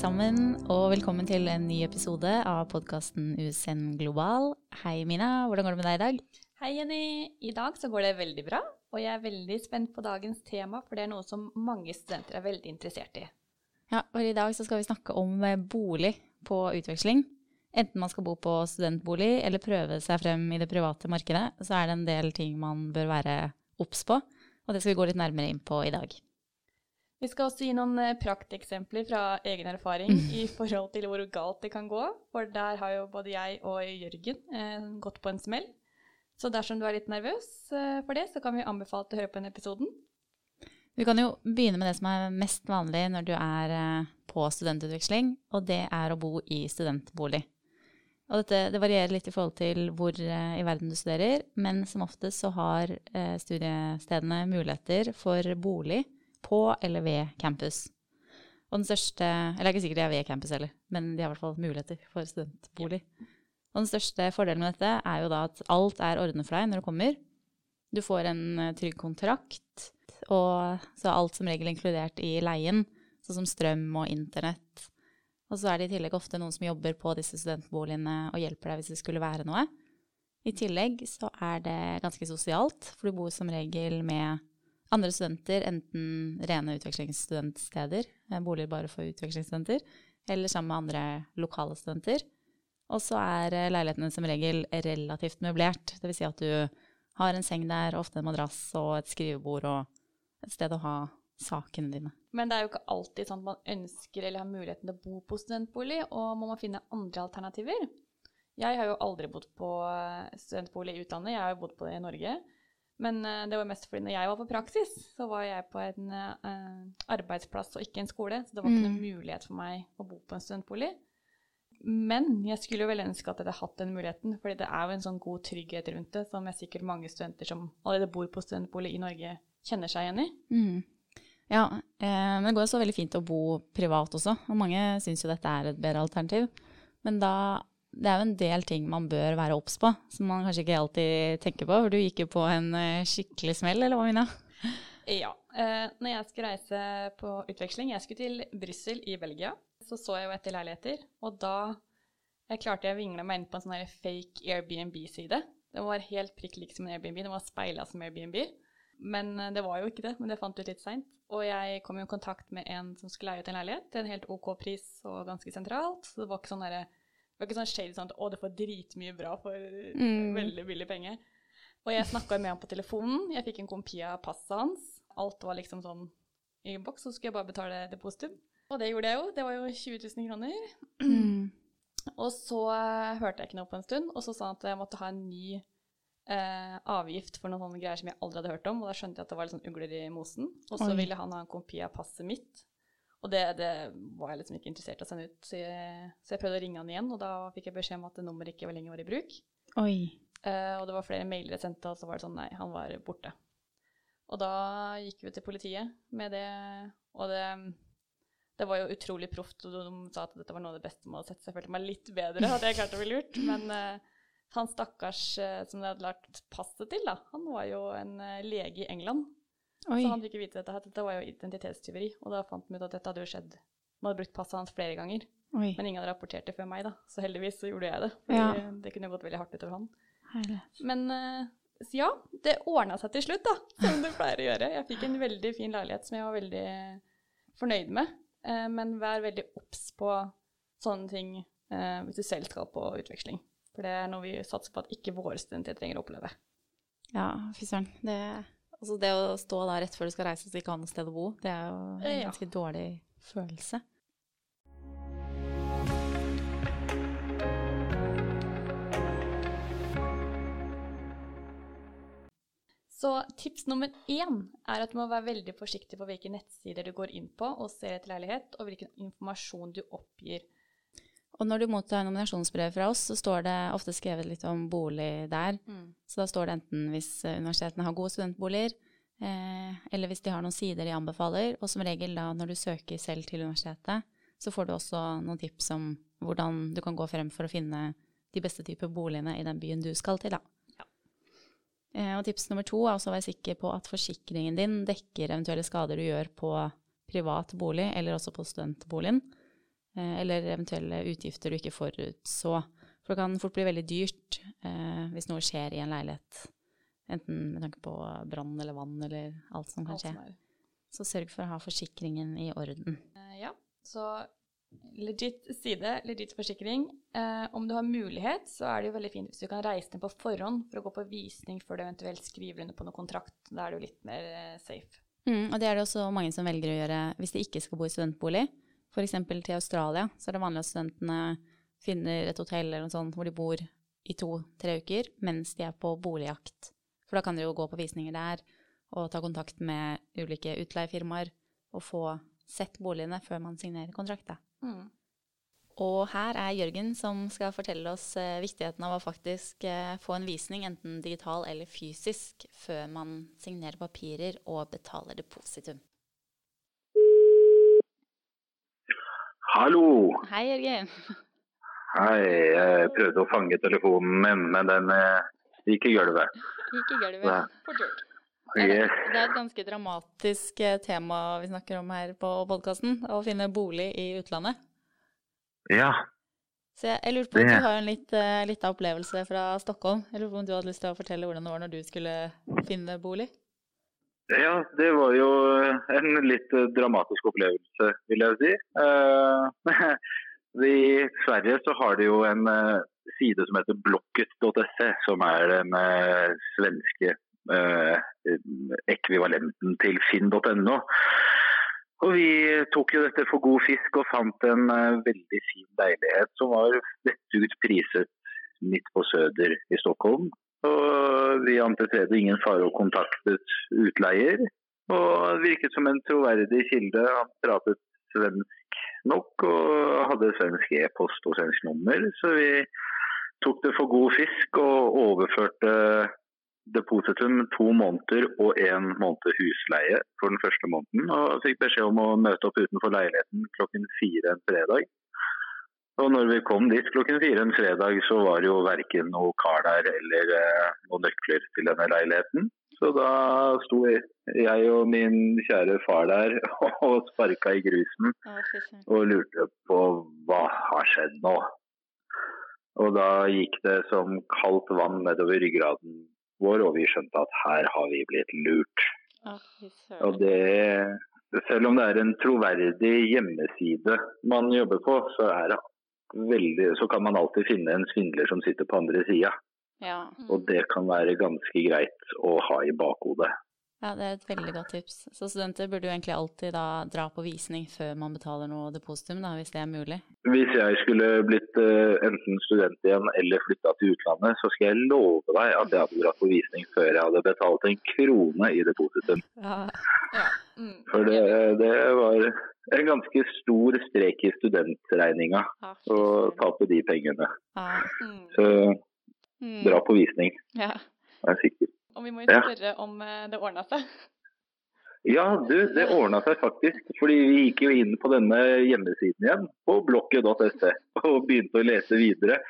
Sammen, og velkommen til en ny episode av podkasten USN Global. Hei, Mina. Hvordan går det med deg i dag? Hei, Jenny. I dag så går det veldig bra, og jeg er veldig spent på dagens tema, for det er noe som mange studenter er veldig interessert i. Ja, og I dag så skal vi snakke om eh, bolig på utveksling. Enten man skal bo på studentbolig eller prøve seg frem i det private markedet, så er det en del ting man bør være obs på, og det skal vi gå litt nærmere inn på i dag. Vi skal også gi noen eh, prakteksempler fra egen erfaring i forhold til hvor galt det kan gå. For der har jo både jeg og Jørgen eh, gått på en smell. Så dersom du er litt nervøs eh, for det, så kan vi anbefale til å høre på den episoden. Vi kan jo begynne med det som er mest vanlig når du er eh, på studentutveksling, og det er å bo i studentbolig. Og dette det varierer litt i forhold til hvor eh, i verden du studerer, men som oftest så har studiestedene muligheter for bolig på eller ved campus. Og den største Eller det er ikke sikkert de er ved campus heller, men de har i hvert fall muligheter for studentbolig. Og den største fordelen med dette er jo da at alt er ordnet for deg når du kommer. Du får en eh, trygg kontrakt, og så er alt som regel inkludert i leien, sånn som strøm og internett. Og så er det i tillegg ofte noen som jobber på disse studentboligene og hjelper deg hvis det skulle være noe. I tillegg så er det ganske sosialt, for du bor som regel med andre studenter, enten rene utvekslingsstudentsteder, eh, boliger bare for utvekslingsstudenter, eller sammen med andre lokale studenter. Og så er eh, leilighetene som regel relativt møblert. Dvs. Si at du har en seng der, ofte en madrass og et skrivebord og et sted å ha sakene dine. Men det er jo ikke alltid sånn at man ønsker eller har muligheten til å bo på studentbolig, og må man finne andre alternativer. Jeg har jo aldri bodd på eh, studentbolig i utlandet, jeg har jo bodd på det i Norge. Men uh, det var mest fordi når jeg var på praksis, så var jeg på en uh, arbeidsplass og ikke en skole. Så det var ikke noen mm. mulighet for meg å bo på en studentbolig. Men jeg skulle jo vel ønske at jeg hadde hatt den muligheten, fordi det er jo en sånn god trygghet rundt det, som jeg sikkert mange studenter som allerede bor på studentbolig i Norge, kjenner seg igjen i. Mm. Ja, eh, men det går jo så veldig fint å bo privat også, og mange syns jo dette er et bedre alternativ. Men da det er jo en del ting man bør være obs på, som man kanskje ikke alltid tenker på. For du gikk jo på en eh, skikkelig smell, eller hva, Mina? Ja. Eh, når jeg skulle reise på utveksling, jeg skulle til Brussel i Belgia, så så jeg jo etter leiligheter. Og da jeg klarte jeg å vingle meg inn på en sånn fake Airbnb-side. Det var helt prikk lik som en Airbnb, det var speila som Airbnb. Men eh, det var jo ikke det, men det fant ut litt seint. Og jeg kom i kontakt med en som skulle leie ut en leilighet til en helt OK pris og ganske sentralt. Så det var ikke sånn derre det var ikke sånn shady sånn at 'å, du får dritmye bra for mm. veldig billig penger'. Og jeg snakka med ham på telefonen. Jeg fikk en kompi av passet hans. Alt var liksom sånn i en boks, så skulle jeg bare betale depositum. Og det gjorde jeg jo. Det var jo 20 000 kroner. Mm. Og så uh, hørte jeg ikke noe på en stund, og så sa han at jeg måtte ha en ny uh, avgift for noen sånne greier som jeg aldri hadde hørt om. Og da skjønte jeg at det var litt sånn ugler i mosen. Og så ville han ha en kompi av passet mitt. Og det, det, var jeg liksom ikke interessert i å sende ut, så jeg, så jeg, prøvde å ringe han igjen, og da fikk jeg beskjed om at nummeret ikke var lenger var i bruk. Oi. Uh, og det var flere mailer jeg sendte, og så var det sånn nei, han var borte. Og da gikk vi til politiet med det, og det, det var jo utrolig proft, og de sa at dette var noe av det beste man hadde sett, så jeg følte meg litt bedre, hadde jeg klart å bli lurt. Men uh, han stakkars uh, som de hadde lagt passet til, da, han var jo en lege i England. Oi. Så han fikk vite dette, dette var jo identitetstyveri. Og da fant vi ut at dette hadde jo skjedd. Man hadde brukt passet hans flere ganger. Oi. Men ingen hadde rapportert det før meg, da. Så heldigvis så gjorde jeg det. For ja. det kunne gått veldig hardt utover han. Herlighet. Men så ja, det ordna seg til slutt, da. Som det pleier å gjøre. Jeg fikk en veldig fin leilighet som jeg var veldig fornøyd med. Uh, men vær veldig obs på sånne ting uh, hvis du selv skal på utveksling. For det er noe vi satser på at ikke våre studenter trenger å oppleve. Ja, fy søren. Det Altså det å stå der rett før du skal reise og ikke ha noe sted å bo, det er jo en ganske ja. dårlig følelse. Så tips nummer én er at du må være veldig forsiktig på hvilke nettsider du går inn på og ser etter leilighet, og hvilken informasjon du oppgir og når du mottar nominasjonsbrev fra oss, så står det ofte skrevet litt om bolig der. Mm. Så da står det enten hvis eh, universitetene har gode studentboliger, eh, eller hvis de har noen sider de anbefaler. Og som regel da når du søker selv til universitetet, så får du også noen tips om hvordan du kan gå frem for å finne de beste typer boligene i den byen du skal til, da. Ja. Eh, og tips nummer to er også å være sikker på at forsikringen din dekker eventuelle skader du gjør på privat bolig, eller også på studentboligen. Eh, eller eventuelle utgifter du ikke forutså. For det kan fort bli veldig dyrt eh, hvis noe skjer i en leilighet. Enten med tanke på brann eller vann eller alt som kan skje. Så sørg for å ha forsikringen i orden. Eh, Ja, så legit side, legit forsikring. Eh, om du har mulighet, så er det jo veldig fint hvis du kan reise ned på forhånd for å gå på visning før du eventuelt skriver under på noe kontrakt. Da er jo litt mer eh, safe. Mm, og det er det også mange som velger å gjøre hvis de ikke skal bo i studentbolig. F.eks. til Australia så er det vanlig at studentene finner et hotell eller noe sånt hvor de bor i to-tre uker mens de er på boligjakt. For da kan de jo gå på visninger der og ta kontakt med ulike utleiefirmaer og få sett boligene før man signerer kontrakt. Mm. Og her er Jørgen som skal fortelle oss eh, viktigheten av å faktisk eh, få en visning, enten digital eller fysisk, før man signerer papirer og betaler depositum. Hallo! Hei, Jørgen. Hei, jeg prøvde å fange telefonen min, men den eh, gikk i gulvet. Gikk i gulvet. Fort. Det er, det er et ganske dramatisk eh, tema vi snakker om her på podkasten. Å finne bolig i utlandet. Ja, Så jeg, jeg lurer på, om Du har en litt, uh, litt av opplevelse fra Stockholm. Jeg lurer på om du hadde lyst til å fortelle hvordan det var når du skulle finne bolig? Ja, det var jo en litt eh, dramatisk opplevelse, vil jeg si. Eh, I Sverige så har de jo en eh, side som heter blokket.se, som er den eh, svenske eh, ekvivalenten til finn.no. Og vi tok jo dette for god fisk og fant en eh, veldig fin leilighet som var vettug priset midt på Søder i Stockholm. Og vi antydde ingen fare og kontaktet utleier. Og det virket som en troverdig kilde. Han pratet svensk nok og hadde svensk e-post og svensk nummer. Så vi tok det for god fisk og overførte depositum to måneder og én måned husleie for den første måneden. Og fikk beskjed om å møte opp utenfor leiligheten klokken fire en fredag. Og når vi kom dit klokken fire en fredag, så var det jo verken noe kar der eller eh, noen nøkler til denne leiligheten. Så da sto jeg og min kjære far der og sparka i grusen og lurte på hva har skjedd nå. Og da gikk det som kaldt vann nedover ryggraden vår, og vi skjønte at her har vi blitt lurt. Og det, selv om det er en troverdig hjemmeside man jobber på, så, er det veldig, så kan man alltid finne en svindler som sitter på andre sida. Ja. Og det kan være ganske greit å ha i bakhodet. Ja, det er et veldig godt tips. Så studenter burde jo egentlig alltid da dra på visning før man betaler noe depositum, da, hvis det er mulig. Hvis jeg skulle blitt uh, enten student igjen eller flytta til utlandet, så skal jeg love deg at jeg hadde dratt på visning før jeg hadde betalt en krone i depositum. Ja. Ja. Mm. For det, det var en ganske stor strek i studentregninga Ja, å tape de pengene. Ja. Mm. Så Mm. dra på visning, Ja. er jeg sikker. Og vi må jo Ja. om eh, det ordna seg. Ja, du, det ordna seg faktisk. Fordi vi gikk jo inn på denne hjemmesiden igjen, på blokket.se, og begynte å lese videre.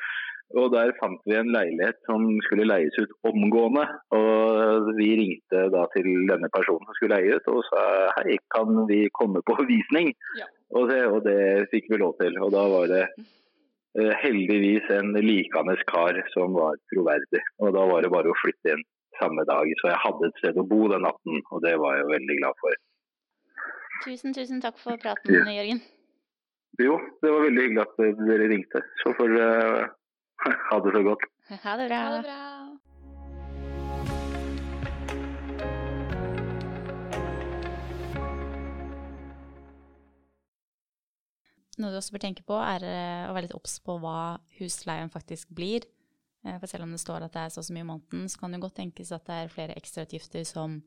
Og der fant vi en leilighet som skulle leies ut omgående. Og vi ringte da til denne personen som skulle leie ut og sa hei, kan vi komme på visning? Ja. Og, det, og det fikk vi lov til. Og da var det eh, heldigvis en likende kar som var troverdig. Og da var det bare å flytte inn samme dag. Så jeg hadde et sted å bo den natten, og det var jeg veldig glad for. Tusen, tusen takk for praten, Jørgen. Jo, det var veldig hyggelig at dere ringte. Så får dere ha det så godt. Ha det bra. Ha det bra. Noe du også bør tenke på, er eh, å være litt obs på hva husleien faktisk blir. Eh, For selv om det står at det er så og så mye i måneden, så kan det godt tenkes at det er flere ekstrautgifter som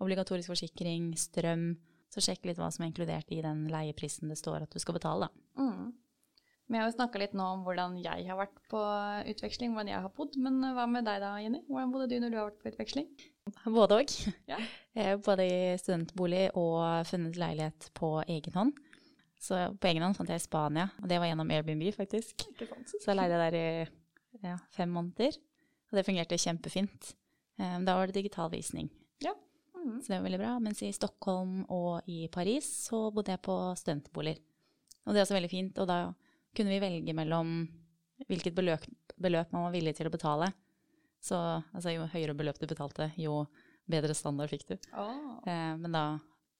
obligatorisk forsikring, strøm. Så sjekk litt hva som er inkludert i den leieprisen det står at du skal betale. da. Mm. Vi har jo snakka litt nå om hvordan jeg har vært på utveksling, hvordan jeg har bodd. Men hva med deg da, Jenny? Hvordan bodde du når du har vært på utveksling? Både òg. Ja. Både i studentbolig og funnet leilighet på egen hånd. Så på egen hånd fant jeg i Spania, og det var gjennom Airbnb, faktisk. Ikke sant? Så jeg leide der i ja, fem måneder, og det fungerte kjempefint. Um, Da var det digital visning, Mm. så det var veldig bra. Mens i Stockholm og i Paris så bodde jeg på studentboliger. Og det er også veldig fint. Og da kunne vi velge mellom hvilket beløp, beløp man var villig til å betale. Så altså, jo høyere beløp du betalte, jo bedre standard fikk du. Oh. Eh, men da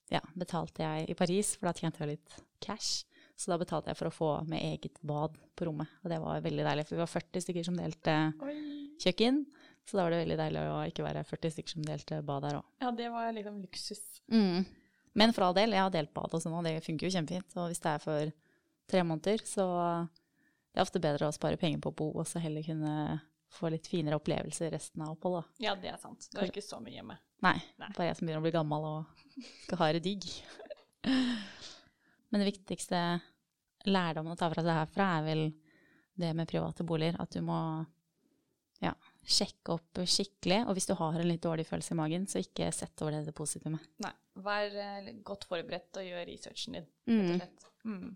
ja, betalte jeg i Paris, for da tjente jeg litt cash. Så da betalte jeg for å få med eget bad på rommet. Og det var veldig deilig, for vi var 40 stykker som delte Oi. kjøkken. Så da var det veldig deilig å ikke være 40 stykker som delte bad der òg. Ja, det var liksom luksus. Mm. Men for all del, jeg har delt bad og sånn, og det funker jo kjempefint. Og hvis det er for tre måneder, så det er ofte bedre å spare penger på å bo, og så heller kunne få litt finere opplevelser resten av oppholdet. Ja, det er sant. Du har ikke så mye hjemme. Nei, Nei. bare jeg som begynner å bli gammel og skal ha det digg. Men det viktigste lærdommen å ta fra seg herfra er vel det med private boliger. At du må ja, sjekke opp skikkelig. Og hvis du har en litt dårlig følelse i magen, så ikke sett over det depositumet. Nei. Vær eh, godt forberedt og gjør researchen din, rett Mm. og slett. Mm.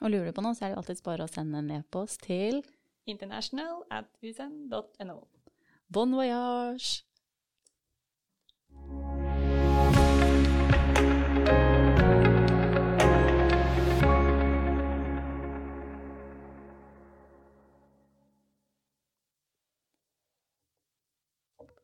Og lurer du på noe, så er det alltids bare å sende en e-post til International at usen.no. Bon voyage!